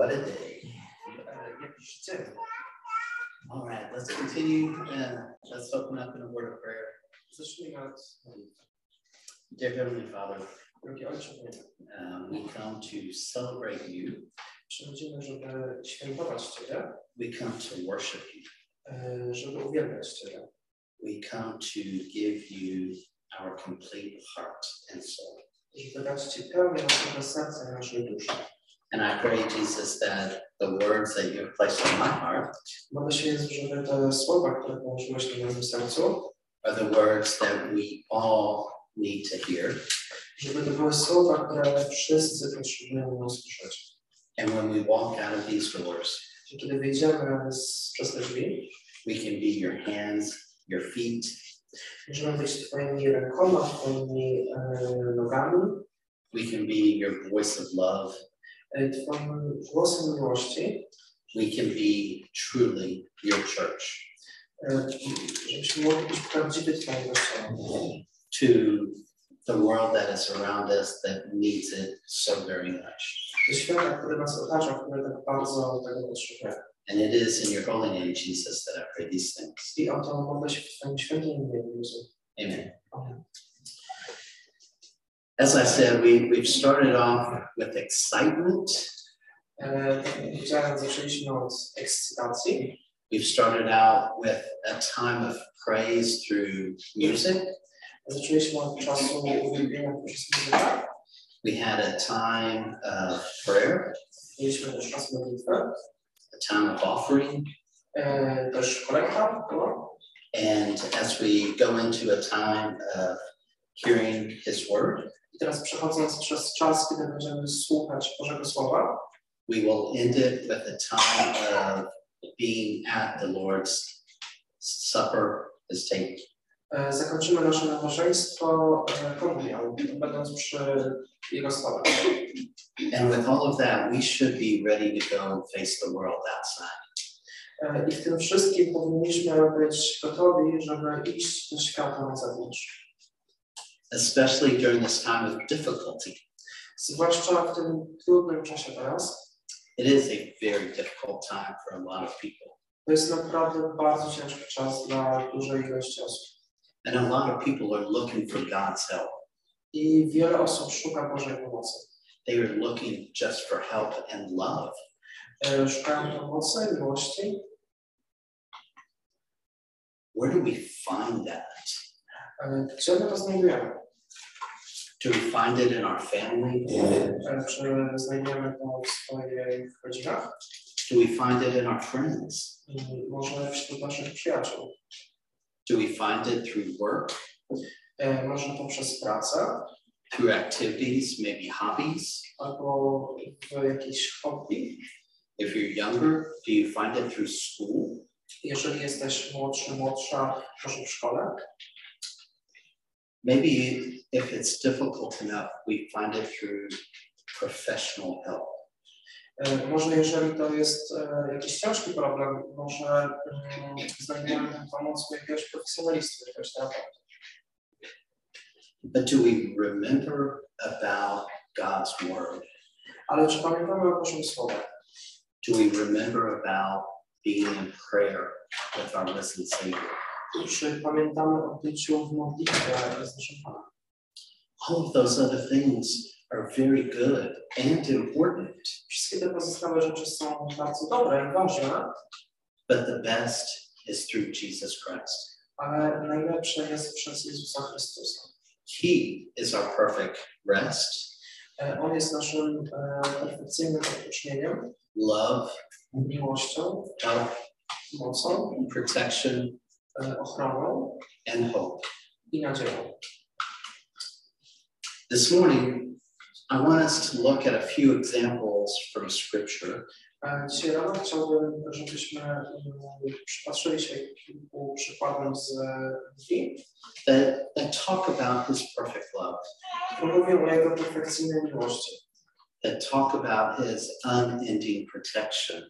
What a day. Jakiś dzień. All right, let's continue. Uh, let's open up in a word of prayer. Dear Heavenly Father, drogi Ojcze w niebie. um, we come to celebrate you. Przychodzimy, żeby świętować Ciebie, We come to worship you. żeby uwielbiać Ciebie. We come to give you our complete heart and soul. Żeby dać Ci pełnię naszego serca i naszej duszy. And I pray, Jesus, that the words that you have placed on my heart Modlę się, te słowa, które położyłeś na moim sercu, are the words that we all need to hear. żeby to były słowa, które wszyscy potrzebują usłyszeć. And when we walk out of these doors, kiedy wyjdziemy z, przez te drzwi, we can be your hands, your feet, możemy być Twoimi rękoma, Twoimi e, nogami, we can be your voice of love, e, Twoim głosem miłości, we can be truly your church. żebyśmy mogli być prawdziwy Twoim kościołem. to the world that is around us that needs it so very much. Do świata, który nas otacza, który tak bardzo tego potrzebuje. And it is in your holy name, Jesus, that I pray these things. I o to modlę się w Twoim świętym imieniu, Jezu. Amen. Amen. As I said, we, we've started off with excitement. Tak jak powiedziałem, zaczęliśmy od ekscytacji. We've started out with a time of praise through music. Zaczęliśmy od czasu uwielbienia poprzez muzykę. We had a time of prayer, Mieliśmy też czas modlitwy, a time of offering. też kolekta. And as we go into a time of hearing His word, teraz przechodząc przez czas, kiedy będziemy słuchać Bożego Słowa, we will end it with a time of being at the Lord's Supper, His table. e, zakończymy nasze nabożeństwo e, komunią, będąc przy Jego stole. And with all of that, we should be ready to go and face the world outside. E, I w tym wszystkim powinniśmy być gotowi, żeby iść do świata na zewnątrz. Especially during this time of difficulty. Zwłaszcza w tym trudnym czasie teraz. It is a very difficult time for a lot of people. To jest naprawdę bardzo ciężki czas dla dużej ilości osób. And a lot of people are looking for God's help. I wiele osób szuka Bożej pomocy. They are looking just for help and love. Szukają pomocy, miłości. Where do we find that? Gdzie my to znajdujemy? Do we find it in our family? Do we find it in our friends? Do we find it through work, through activities, maybe hobbies? If you're younger, do you find it through school? Jeżeli jesteś młodszy, młodsza, może w szkole. Maybe if it's difficult enough, we find it through professional help. E, Może jeżeli to jest e, jakiś ciężki problem, może mm, znajdziemy pomoc u jakiegoś profesjonalisty, jakiegoś. But do we remember about God's word? Ale czy pamiętamy o Bożym Słowie? Do we remember about being in prayer with our risen Savior? Czy pamiętamy o byciu w modlitwie z naszym Panem? All of those other things are very good and important, Wszystkie te pozostałe rzeczy są bardzo dobre i ważne, but the best is through Jesus Christ. ale najlepsze jest przez Jezusa Chrystusa. He is our perfect rest, On jest naszym perfekcyjnym odpocznieniem, love, miłością, help, mocą, protection, ochroną and hope. i nadzieją. This morning, I want us to look at a few examples from Scripture. Dzisiaj rano chciałbym, żebyśmy przypatrzyli się kilku przykładom z Biblii, that, that talk about His perfect love, które mówią o Jego perfekcyjnej miłości, that talk about His unending protection,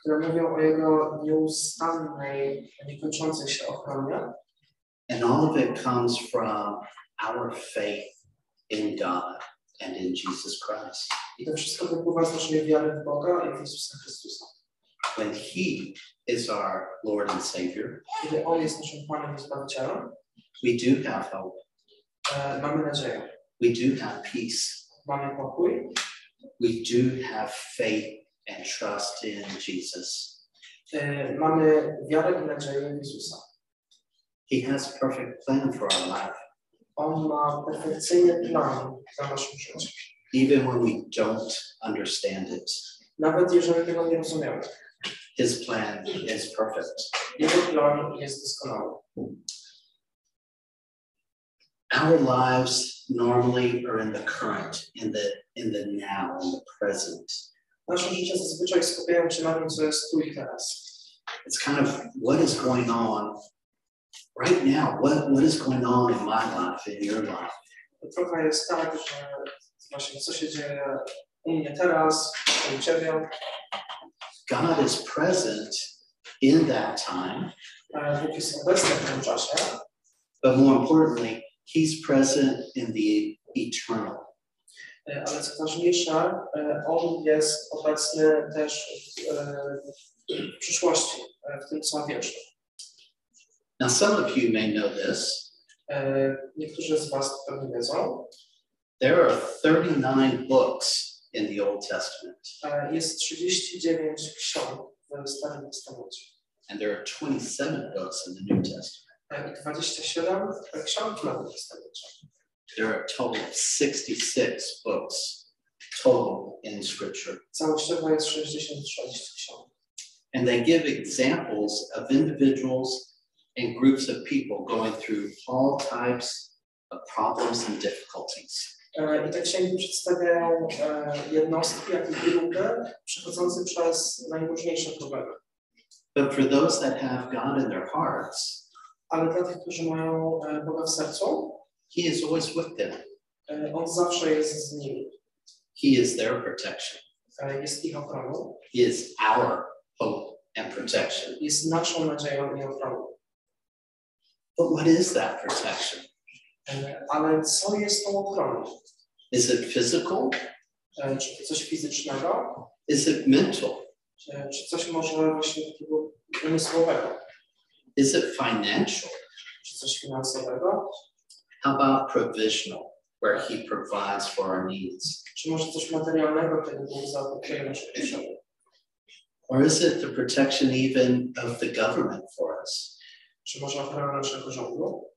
które mówią o Jego nieustannej, niekończącej się ochronie. and all of it comes from our faith in God and in Jesus Christ. I to wszystko wypływa z naszej wiary w Boga i w Jezusa Chrystusa. When He is our Lord and Savior, Kiedy On jest naszym Panem i Zbawicielem, we do have hope, e, mamy nadzieję, we do have peace, mamy pokój, we do have faith and trust in Jesus. e, mamy wiarę i nadzieję w Jezusa. He has a perfect plan for our life, On ma perfekcyjny plan dla naszym życiem. even when we don't understand it. Nawet jeżeli tego nie rozumiemy. His plan is perfect. Jego plan jest doskonały. Our lives normally are in the current, in the in the now, in the present. Nasze życie zazwyczaj skupiają się na tym, co jest tu i teraz. It's kind of what is going on right now. What what is going on in my life, in your life? Trochę jest tak, że właśnie co się dzieje u mnie teraz, u Ciebie. God is present in that time, Bóg jest obecny w tym czasie, but more importantly, He's present in the eternal. ale co ważniejsze, On jest obecny też w, przyszłości, w tym, co wieczne. Now, some of you may know this. E, Niektórzy z Was pewnie wiedzą. There are 39 books in the Old Testament, E, Jest 39 ksiąg w Starym Testamencie and there are 27 books in the New Testament. e, i 27 ksiąg w Nowym Testamencie. There are a total of 66 books total in Scripture. Całościowo jest 66 ksiąg. And they give examples of individuals and groups of people going through all types of problems and difficulties. I księgi przedstawiają jednostki, jak i grupy przechodzące przez najróżniejsze problemy. But for those that have God in their hearts, Ale dla tych, którzy mają Boga w sercu, He is always with them. On zawsze jest z nimi. He is their protection. Jest ich ochroną, He is our hope and protection. jest naszą nadzieją i ochroną. But what is that protection? Ale co jest tą ochroną? Is it physical? Czy coś fizycznego? Is it mental? Czy, czy coś może właśnie takiego umysłowego? Is it financial? Czy coś finansowego? How about provisional, where He provides for our needs? Czy może coś materialnego, kiedy Bóg zaopiekuje nasze potrzeby? Or is it the protection even of the government for us? Czy może ochrona naszego rządu?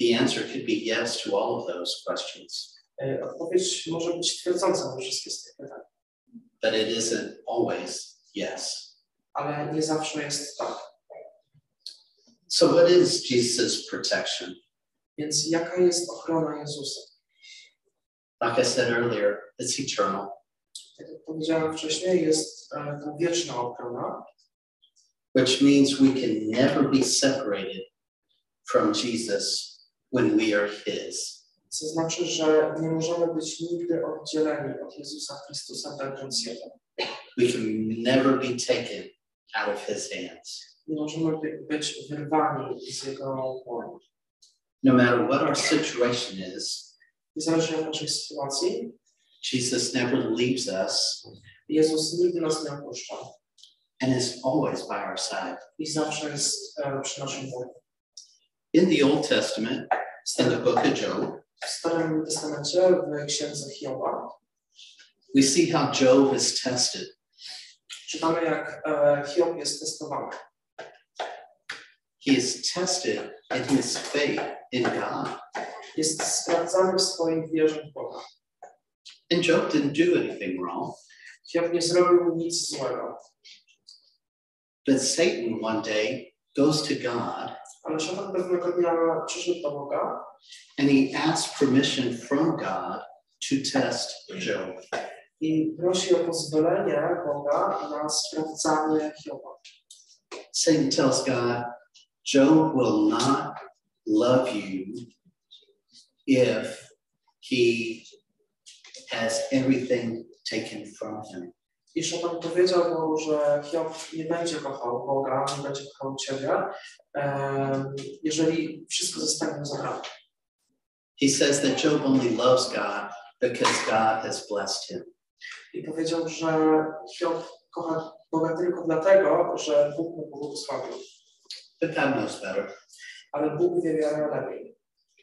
The answer could be yes to all of those questions, E, Odpowiedź może być twierdząca na wszystkie z tych pytań, but it isn't always yes. ale nie zawsze jest tak. So, what is Jesus' protection? Więc jaka jest ochrona Jezusa? Like I said earlier, it's eternal. Tak jak powiedziałem wcześniej, jest e, to wieczna ochrona, which means we can never be separated from Jesus when we are His. co znaczy, że nie możemy być nigdy oddzieleni od Jezusa Chrystusa, będąc Jego. We can never be taken out of His hands. Nie możemy być wyrwani z Jego dłoni. No matter what our situation is, Niezależnie od naszej sytuacji, Jesus never leaves us Jezus nigdy nas nie opuszcza and is always by our side. i zawsze jest e, przy naszym boku. In the Old Testament, in the book of Job, W Starym Testamencie, w Księdze Hioba, we see how Job is tested. czytamy, jak e, Hiob jest testowany. He is tested in his faith in God. Jest sprawdzany w swoim wierze w Boga. And Job didn't do anything wrong, Hiob nie zrobił nic złego, but Satan one day goes to God ale szatan pewnego dnia przyszedł do Boga and he asks permission from God to test Job. i prosi o pozwolenie Boga na sprawdzanie Hioba. Satan tells God, Job will not love you if he has everything taken from him. I szatan powiedział mu, że Hiob nie będzie kochał Boga, nie będzie kochał Ciebie, jeżeli wszystko zostanie mu zabrane. He says that Job only loves God because God has blessed him. I powiedział, że Hiob kocha Boga tylko dlatego, że Bóg mu błogosławił. But God knows better. Ale Bóg wie wiele lepiej.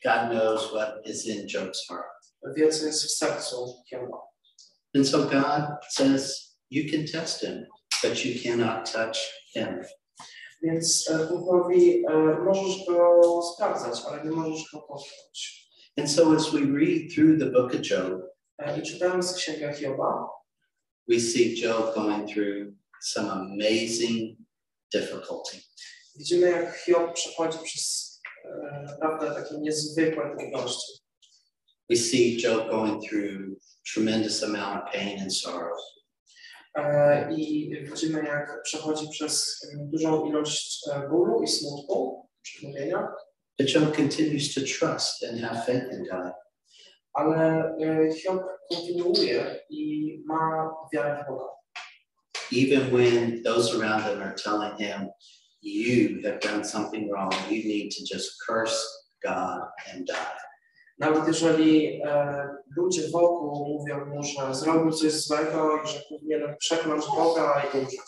God knows what is in Job's heart. Wie, co jest w sercu Hioba. And so God says, you can test him, but you cannot touch him. Więc Bóg mówi, możesz go sprawdzać, ale nie możesz go. And so as we read through the book of Job, I czytając Księgę Hioba, we see Job going through some amazing difficulty. widzimy, jak Hiob przechodzi przez naprawdę takie niezwykłe trudności. We see Job going through tremendous amount of pain and sorrow. I widzimy, jak przechodzi przez dużą ilość bólu i smutku, But Job continues to trust and have faith in God. ale Hiob kontynuuje i ma wiarę w Boga. Even when those around him are telling him, you have done something wrong, you need to just curse God and die. Nawet jeżeli e, ludzie wokół mówią mu, że zrobił coś złego i że powinienem przekląć Boga i umrzeć.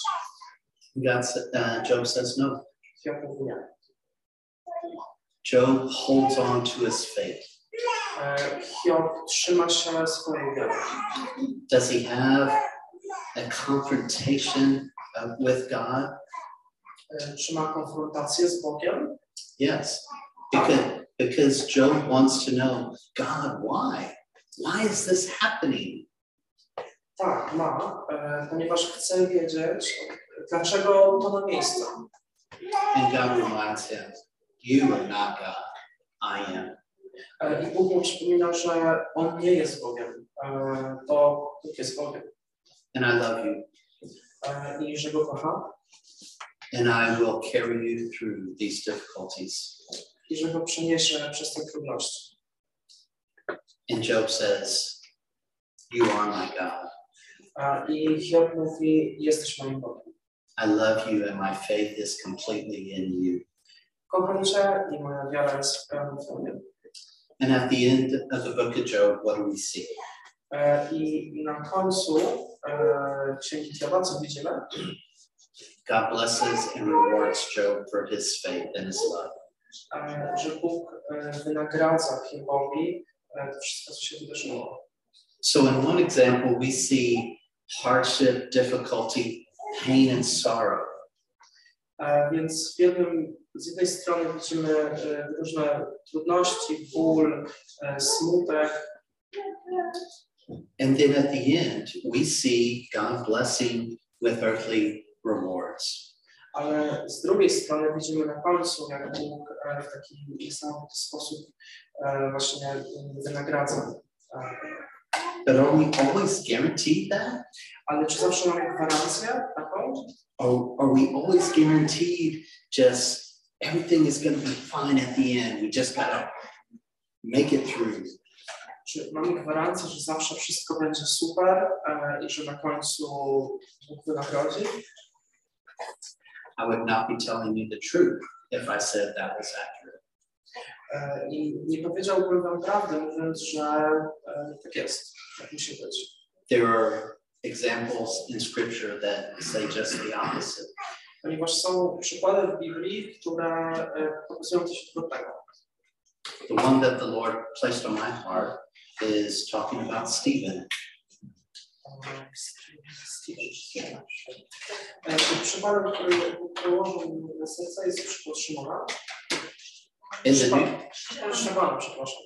God, uh, Job says no. Mówi nie. Job holds on to his faith. E, Hiob trzyma się swojej wiary. Does he have a confrontation uh, with God? E, Trzyma konfrontację z Bogiem, Yes, because, because Job wants to know, God, why? Why is this happening? Tak, ma, ponieważ chce wiedzieć, dlaczego to ma miejsce. And God reminds him, You are not God, I am. I Bóg mu przypomina, że on nie jest Bogiem, to Bóg jest Bogiem And I love you, i że go kocha and I will carry you through these difficulties. I że go przeniesie przez te trudności. And Job says, You are my God. E, I Hiob mówi, jesteś moim Bogiem. I love you, and my faith is completely in you. Kocham i moja wiara jest w pełni Tobie. And at the end of the book of Job, what do we see? E, I na końcu e, Księgi Hioba, co widzimy? God blesses and rewards Job for his faith and his love. Że Bóg wynagradza Hiobowi to wszystko, co się wydarzyło. So, in one example, we see hardship, difficulty, pain, and sorrow. Więc w jednym, z jednej strony widzimy różne trudności, ból, smutek, And then at the end, we see God blessing with earthly rewards. Ale z drugiej strony widzimy na końcu, jak Bóg e, w taki niesamowity sposób e, właśnie wynagradza. But are we always guaranteed that? Ale czy zawsze mamy gwarancję taką? Or are we always guaranteed just everything is going to be fine at the end? We just got to make it through. Czy mamy gwarancję, że zawsze wszystko będzie super e, i że na końcu Bóg wynagrodzi? I would not be telling you the truth if I said that was accurate. I nie powiedziałbym wam prawdy, mówiąc, że tak jest, tak musi być. There are examples in scripture that say just the opposite. Ponieważ są przykłady w Biblii, które pokazują coś odwrotnego. The one that the Lord placed on my heart is talking about Stephen. Który położył na serce jest przykład Szymona. In the, New, Szymona, przepraszam.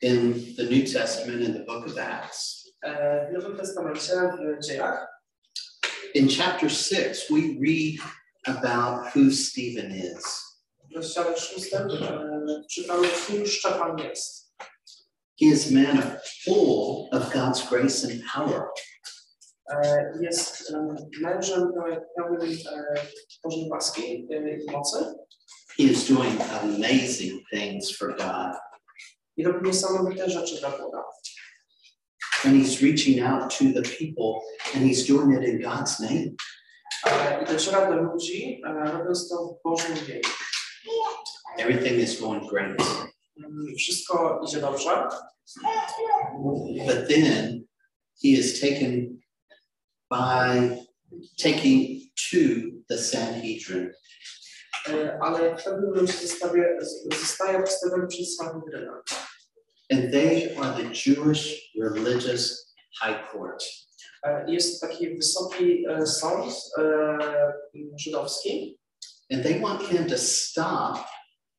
In the New Testament, in the book of Acts, W Nowym Testamencie, w dziejach, in chapter six, we read about who Stephen is. w rozdziale szóstym, czytamy, kim Szczepan jest. He is a man full of God's grace and power. Jest mężem pełnym Bożej łaski i mocy He is doing amazing things for God. i robi niesamowite rzeczy dla Boga. And he's reaching out to the people and he's doing it in God's name. I dociera do ludzi, robiąc to w Bożym imieniu. Everything is going great. Mm, Wszystko idzie dobrze, But then he is taken by taking to the Sanhedrin. Ale w pewnym momencie zostaje, przez Sanhedryna. And they are the Jewish religious high court. Jest taki wysoki sąd żydowski And they want him to stop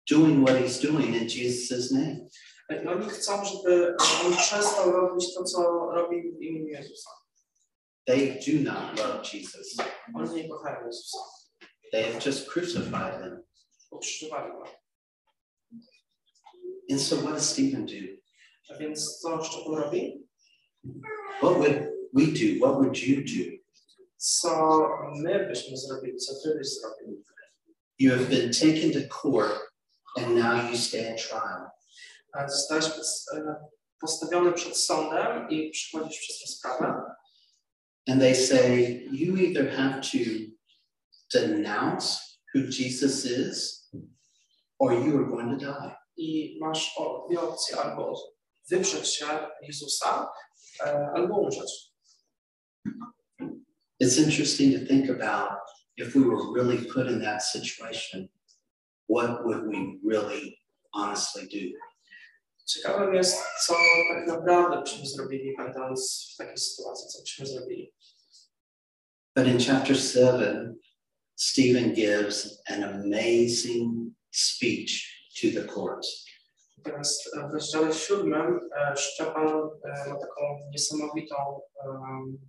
doing what he's doing in Jesus' name. I oni chcą, żeby on przestał robić to, co robi w imieniu Jezusa. They do not love Jesus. Oni nie kochają Jezusa. They have just crucified him. Ukrzyżowali go. And so what does Stephen do? A więc co Szczepan robi? What would we do? What would you do? Co my byśmy zrobili, co ty byś zrobił? You have been taken to court and now you stand trial. Zostałeś postawiony przed sądem i przychodzisz przez tę sprawę. And they say you either have to denounce who Jesus is or you are going to die. i masz dwie opcje, albo wyprzeć się Jezusa, albo umrzeć. It's interesting to think about if we were really put in that situation, what would we really honestly do? Ciekawym jest, co tak naprawdę byśmy zrobili, będąc w takiej sytuacji, co byśmy zrobili. But in chapter seven, Stephen gives an amazing speech to the court. E, w rozdziale siódmym Szczepan ma taką niesamowitą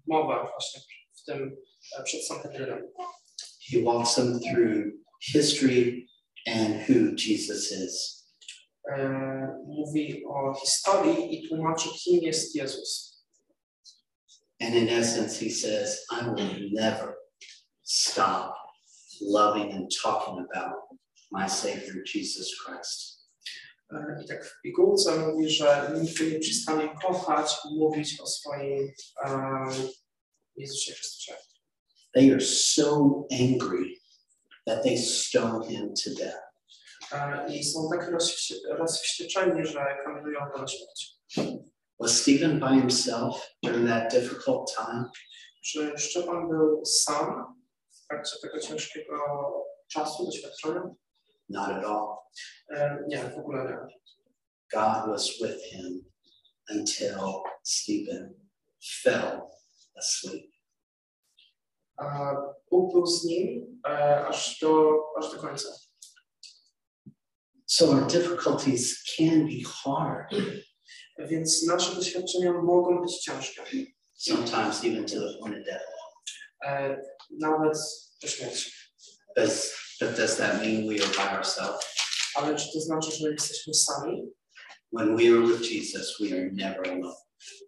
mowę właśnie w tym przed Sanhedrynem. He walks them through history and who Jesus is. E, Mówi o historii i tłumaczy, kim jest Jezus. And in essence, he says, I will never stop loving and talking about my Savior, Jesus Christ. E, I tak w pigułce mówi, że nigdy nie przestanie kochać i mówić o swoim e, Jezusie Chrystusie. They are so angry that they stone him to death. I są tak rozwści- rozwścieczeni, że kaminują go na śmierć. Was Stephen by himself during that difficult time? Czy Szczepan był sam w trakcie tego ciężkiego czasu, doświadczenia? Not at all. Nie, w ogóle nie. God was with him until Stephen fell asleep. Był z nim aż do, aż do końca. So our difficulties can be hard, Więc nasze doświadczenia mogą być ciężkie, sometimes even to the point of death. nawet do śmierci. Does, but does that mean we are by ourselves? Ale czy to znaczy, że jesteśmy sami? When we are with Jesus, we are never alone.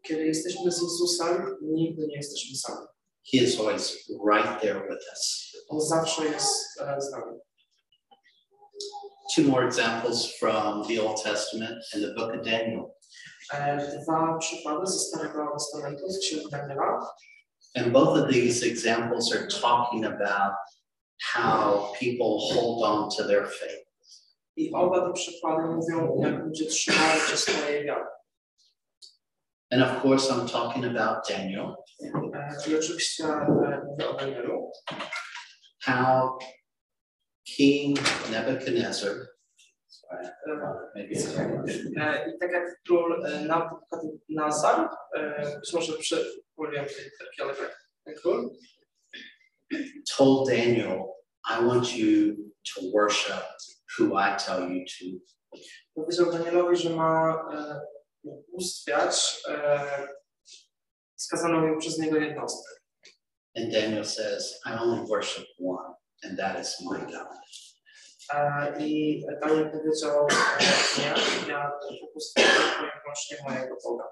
Kiedy jesteśmy z Jezusem, nigdy nie jesteśmy sami. He is always right there with us. On zawsze jest z nami. Two more examples from the Old Testament and the book of Daniel. Uh, Dwa przykłady ze Starego Testamentu, z Księgi Daniela. And both of these examples are talking about how people hold on to their faith. I oba te przykłady mówią, jak ludzie trzymają się swojej wiary. And of course, I'm talking about Daniel, I oczywiście mówię o how King Nebuchadnezzar, sorry, maybe it's I tak jak król być może przypomniałem tej ale tak, król, told Daniel, I want you to worship who I tell you to. powiedział Danielowi, że ma e, ubóstwiać e, skazaną mu przez niego jednostkę. And Daniel says, I only worship one, and that is my God. I Daniel powiedział, ja tylko wyłącznie mojego Boga.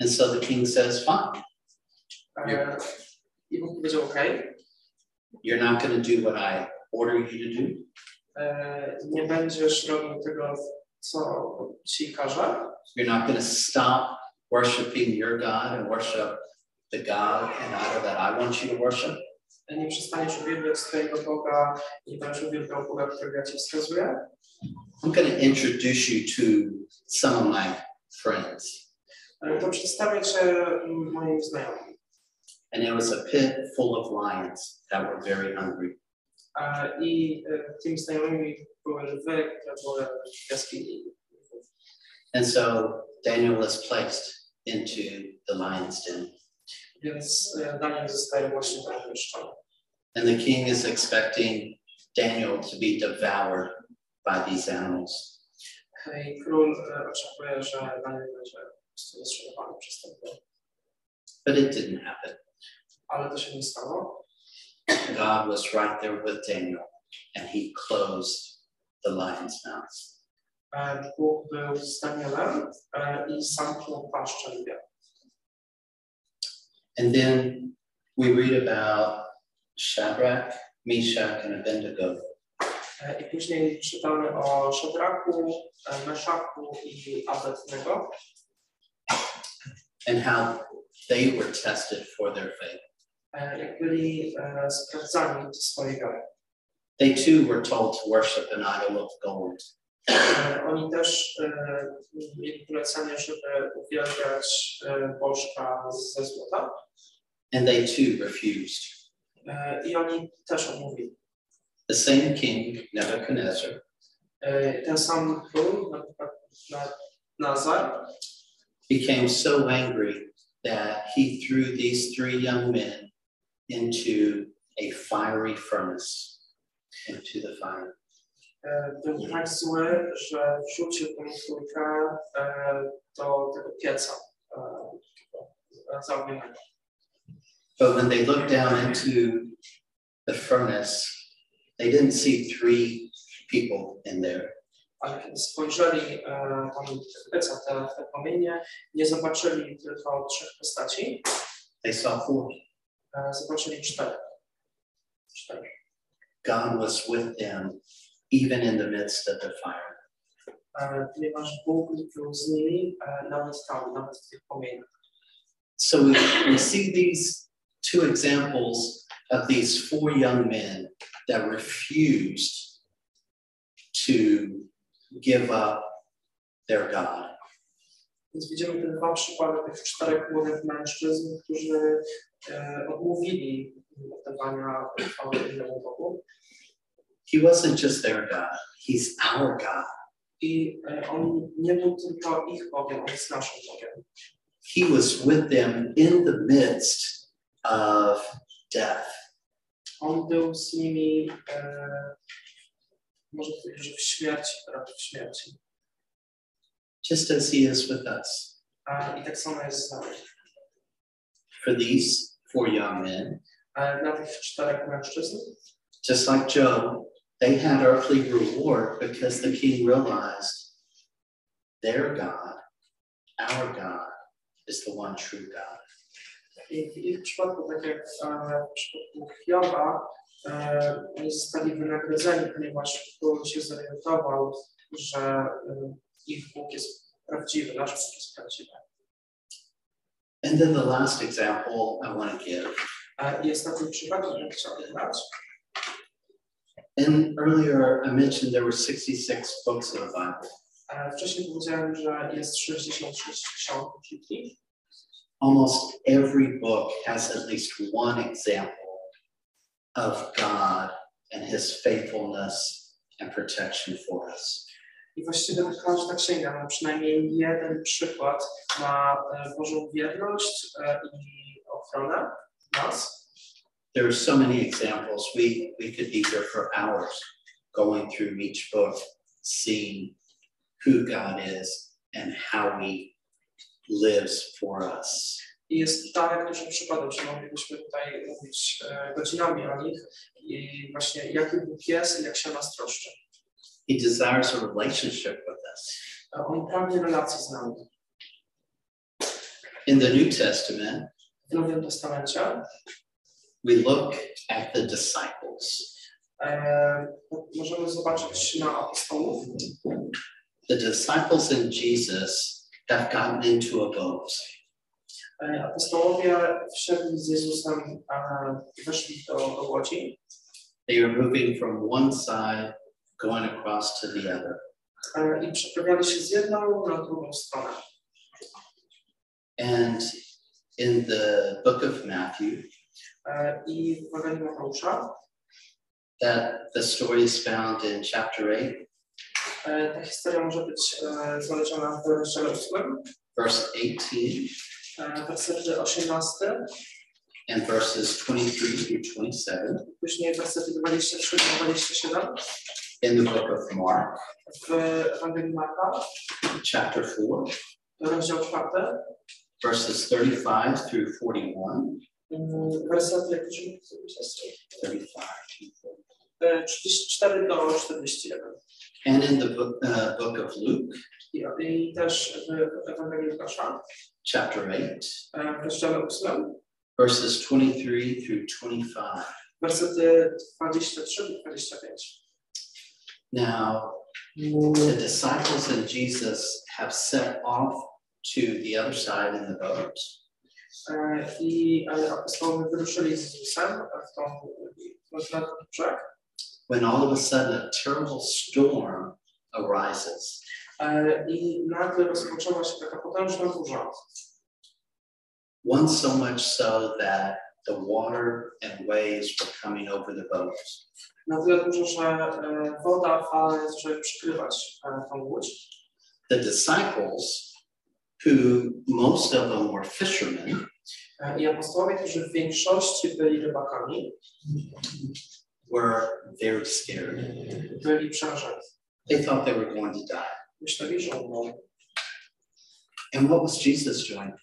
And so the king says, Fine, I Bóg powiedział, you're not going to do what I order you to do. nie będziesz robił tego, co ci każę, You're not going to stop worshiping your God and worship the God and idol that I want you to worship. nie przestaniesz uwielbiać swojego Boga, nie będziesz uwielbiał Boga, którego ja ci wskazuję. I'm going to introduce you to some of my friends. To przedstawię Cię mm, moim znajomym. And it was a pit full of lions that were very hungry. I tymi znajomymi były lwy, które były jaskini. And so Daniel was placed into the lion's den. Więc Daniel zostaje właśnie umieszczony. And the king is expecting Daniel to be devoured by these animals. I król oczekuje, że Daniel będzie po przez ten. But it didn't happen. Ale to się nie stało. God was right there with Daniel, and he closed the lion's mouth. Bóg był z Danielem i zamknął paszczę lwia. And then we read about Shadrach, Meshach, and Abednego. E, I później czytamy o Meszaku i Abednego and how they were tested for their faith. jak byli sprawdzani swojej wiary. They too were told to worship an idol of gold. Oni też mieli polecenie, żeby uwielbiać bożka ze złota and they too refused. I oni też odmówili. The same king, Nebuchadnezzar, Ten sam król, Nazar, became so angry that he threw these three young men into a fiery furnace, into the fire. Tak zły, że wrzucił tę trójkę e, do tego pieca zaognionego. But when they looked down into the furnace, they didn't see three people in there. Ale kiedy spojrzeli tam pieca, te, te płomienie, nie zobaczyli tylko trzech postaci, They saw four. zobaczyli cztery. Cztery. God was with them, even in the midst of the fire. E, Ponieważ Bóg był z nimi e, nawet tam, nawet w tych płomieniach. So we, we see these two examples of these four young men that refused to give up their God. Więc widzimy te dwa przykłady tych czterech młodych mężczyzn, którzy e, odmówili oddawania chwały innemu Bogu. He wasn't just their God, He's our God. I on nie był tylko ich Bogiem, on jest naszym Bogiem. He was with them in the midst of death. On był z nimi, e, może powiedzieć, w śmierci, prawie w śmierci. just as He is with us. E, I tak samo jest z nami. For these four young men, E, dla tych czterech mężczyzn, just like Job, they had earthly reward because the king realized their God, our God, is the one true God. I w przypadku, tak jak w przypadku uh, Hioba, uh, oni zostali wynagrodzeni, ponieważ król się zorientował, że ich Bóg jest prawdziwy, nasz Bóg jest prawdziwy. And then the last example I want to give. I ostatni przykład, który chciałbym dać. And earlier I mentioned there were 66 books in the Bible. Wcześniej powiedziałem, że jest 66 ksiąg Biblii. Almost every book has at least one example of God and his faithfulness and protection for us. I właściwie każda księga ma przynajmniej jeden przykład na Bożą wierność i ochronę nas. There are so many examples. We, we could be here for hours going through each book, seeing who God is and how he lives for us. I jest tak że moglibyśmy tutaj mówić e, godzinami o nich i właśnie jaki Bóg jest i jak się nas troszczy. He desires a relationship with us. E, On pragnie relacji z nami. In the New Testament, W Nowym Testamencie we look at the disciples. możemy zobaczyć na apostołów. The disciples and Jesus have gotten into a boat. Apostołowie wsiedli z Jezusem, weszli do, do łodzi They are moving from one side, going across to the other. i przeprawiali się z jedną na drugą stronę. And in the book of Matthew, I w Ewangelii Mateusza that the story is found in chapter 8, uh, e, ta historia może być e, uh, znaleziona w rozdziale 8, verse 18, uh, e, 18, and verses 23 through 27 później wersety 23 do 27 in the book of Mark, w Ewangelii Marka, chapter 4, rozdział 4, verses 35 through 41. Wersety, jak to się 35. 34 do 41. And in the book, uh, book of Luke, I, I też w Ewangelii Łukasza, chapter 8, e, w rozdziale 8, verses 23 through 25. wersety 23 do 25. Now, the disciples and Jesus have set off to the other side in the boat. I apostołowie wyruszyli z Jezusem w tą na brzeg. when all of a sudden a terrible storm arises. I nagle rozpoczęła się taka potężna burza. One so much so that the water and waves were coming over the boats. Na tyle dużo, że woda, fale zaczęły przykrywać tą łódź. The disciples, who most of them were fishermen, I apostołowie, którzy w większości byli rybakami, were very scared. byli przerażeni. They thought they were going to die. Myśleli, że umrą. And what was Jesus doing?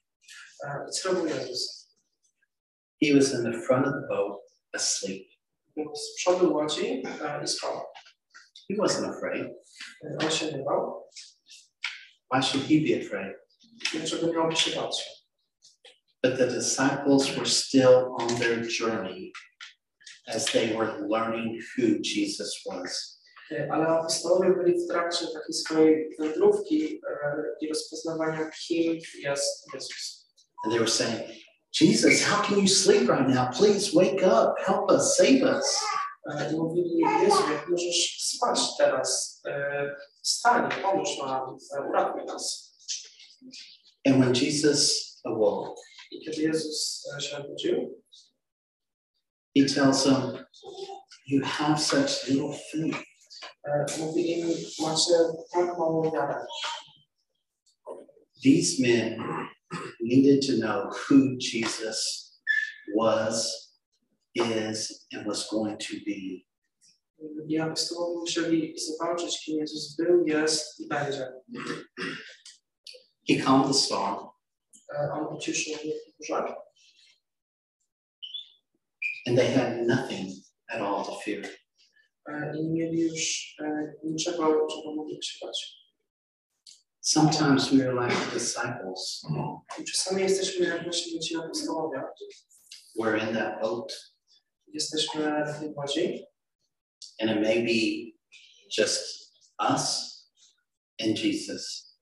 Co robił Jezus? He was in the front of the boat asleep. Był z przodu łodzi i spał. He wasn't afraid. On się nie bał. Why should he be afraid? Dlaczego miałby się bać? But the disciples were still on their journey as they were learning who Jesus was. Ale apostołowie byli w trakcie takiej swojej wędrówki i rozpoznawania, kim jest Jezus. And they were saying, Jesus, how can you sleep right now? Please wake up, help us, save us. I mówili, Jezu, jak możesz spać teraz? Wstań, pomóż nam, uratuj nas. And when Jesus awoke, kiedy Jezus się he tells them, You have such little faith. mówi im, macie tak małą wiarę. These men needed to know who Jesus was, is, and was going to be. I apostołowie musieli zobaczyć, kim Jezus był, jest i będzie. He calmed the storm E, On uciszył burzę and they had nothing at all to fear. i nie mieli już niczego, czego mogli się bać. Sometimes we are like the disciples. Czasami jesteśmy jak właśnie ci apostołowie. We're in that boat, Jesteśmy w tej łodzi and it may be just us and Jesus.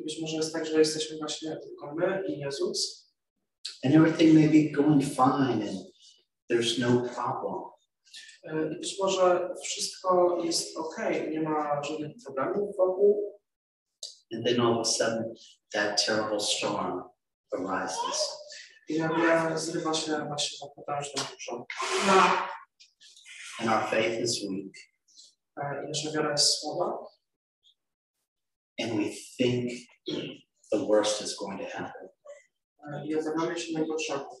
I być może jest tak, że jesteśmy właśnie tylko my i Jezus And everything may be going fine and there's no problem. E, i być może wszystko jest ok, nie ma żadnych problemów wokół, And then all of a sudden, that terrible storm arises. i nagle zrywa się właśnie ta potężna burza. And our faith is weak, E, I nasza wiara jest słaba and we think the worst is going to happen. i obawiamy się najgorszego.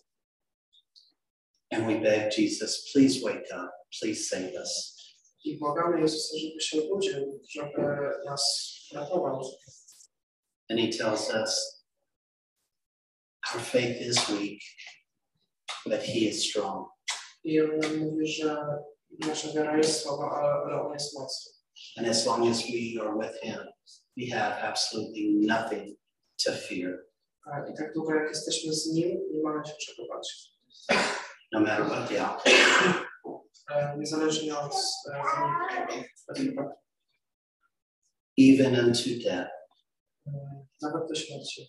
And we beg Jesus, please wake up, please save us. I błagamy Jezusa, żeby się obudził, żeby nas ratował. And he tells us, our faith is weak, but he is strong. I on nam mówi, że nasza wiara jest słaba, ale, ale on jest mocny. And as long as we are with him, we have absolutely nothing to fear, I tak długo jak jesteśmy z Nim, nie mamy się czego bać. no matter what the outcome. Niezależnie od wyniku. even unto death, Nawet do śmierci,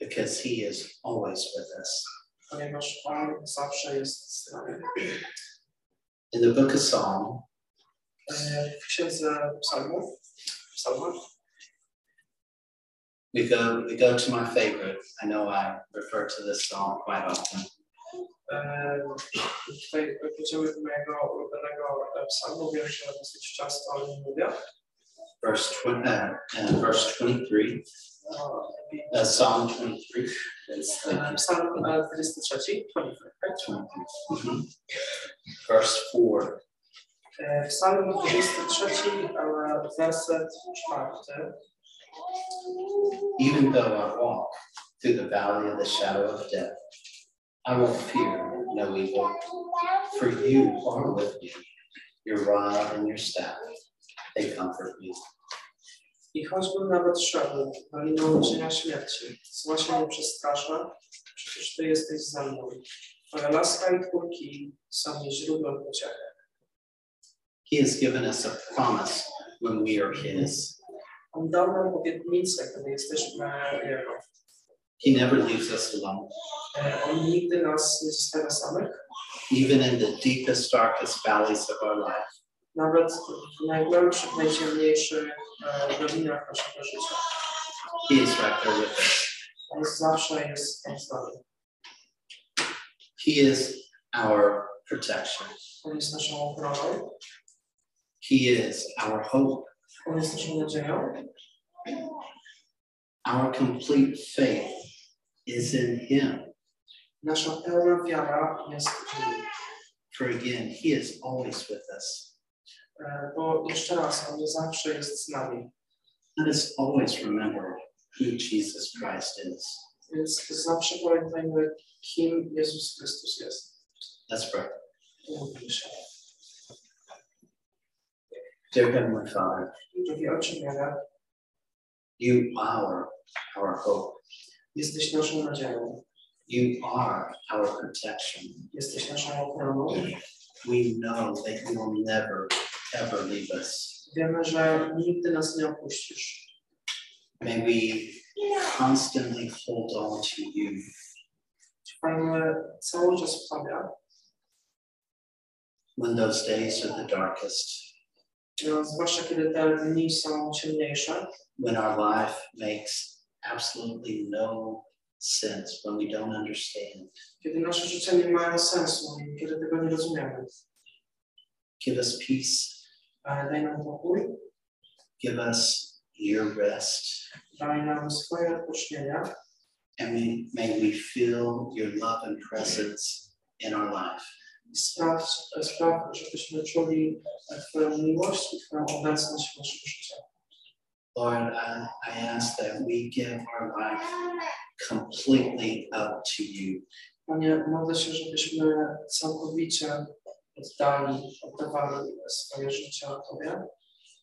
because he is always with us. ponieważ On zawsze jest z nami. In the book of Psalm, W księdze psalmów, someone. We go, we go to my favorite. I know I refer to this song quite often. First do mojego. Verse, uh, verse 23, uh, Psalm 23. Psalm 23. Mm-hmm. Verse 4. E, w Psalm 23, werset 4. Even though I walk through the valley of the shadow of death, I will fear no evil, for you are with me. Your rod and your staff, they comfort me. I choćbym nawet szedł doliną cienia śmierci, zła się nie przestrasza, przecież Ty jesteś ze mną. Twoja laska i twórki są mi źródłem pociechy. He has given us a promise when we are His. On dał nam obietnicę, kiedy jesteśmy Jego. He never leaves us alone. On nigdy nas nie zostawia samych, Even in the deepest, darkest valleys of our life, nawet w najgłębszych, najciemniejszych naszego życia. He is right there with us. On zawsze jest tam z nami. He is our protection. On jest naszą ochroną, He is our hope. On jest naszą nadzieją. Our complete faith is in Him. Nasza pełna wiara jest w Nim. For again, He is always with us. Bo jeszcze raz, On zawsze jest z nami. Let us always remember who Jesus Christ is. Więc zawsze pamiętajmy, kim Jezus Chrystus jest. Let's pray. Dear Heavenly Father, Drogi Ojcze Miara, you are our hope. jesteś naszą nadzieją, You are our protection. jesteś naszą ochroną. We know that you will never, ever leave us. Wiemy, że nigdy nas nie opuścisz. May we constantly hold on to you. Trwajmy cały czas w Tobie, when those days are the darkest, no, zwłaszcza kiedy te dni są ciemniejsze, when our life makes absolutely no sense, when we don't understand. kiedy nasze życie nie mają sensu kiedy tego nie rozumiemy. Give us peace, Daj nam pokój, give us your rest, daj nam swoje and may, may we feel your love and presence in our life. Spraw, spraw, żebyśmy czuli e, Twoją miłość i Twoją obecność w naszym życiu. Lord, I, I ask that we give our life completely up to you. Panie, modlę się, żebyśmy całkowicie oddali, oddawali swoje życie Tobie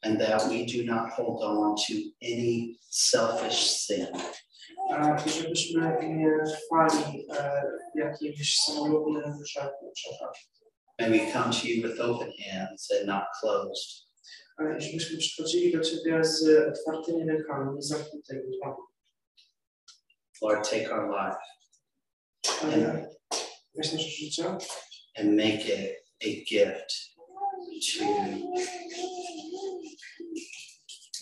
And that we do not hold on to any selfish sin, e, i żebyśmy nie trwali e, w jakimś samolubnym grzechu, grzechach. may we come to you with open hands and not closed. I żebyśmy przychodzili do Ciebie z otwartymi rękami, nie zamkniętymi. Lord, take our life życie and make it a gift to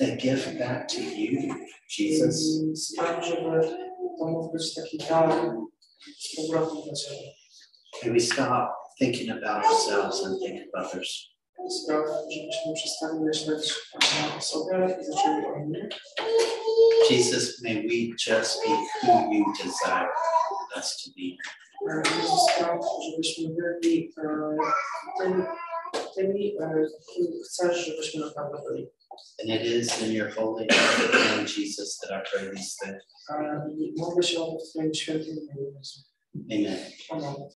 taki dar z to you, Jesus. May we stop thinking about ourselves and think of others. Jesus, may we just be who you desire us to be. Jezus spraw, żebyśmy byli tym, tymi, kim chcesz, żebyśmy naprawdę byli. And it is in your holy name, Jesus, that I pray these things. I modlę się o to w Twoim świętym imieniu. Jezu. Amen. Amen.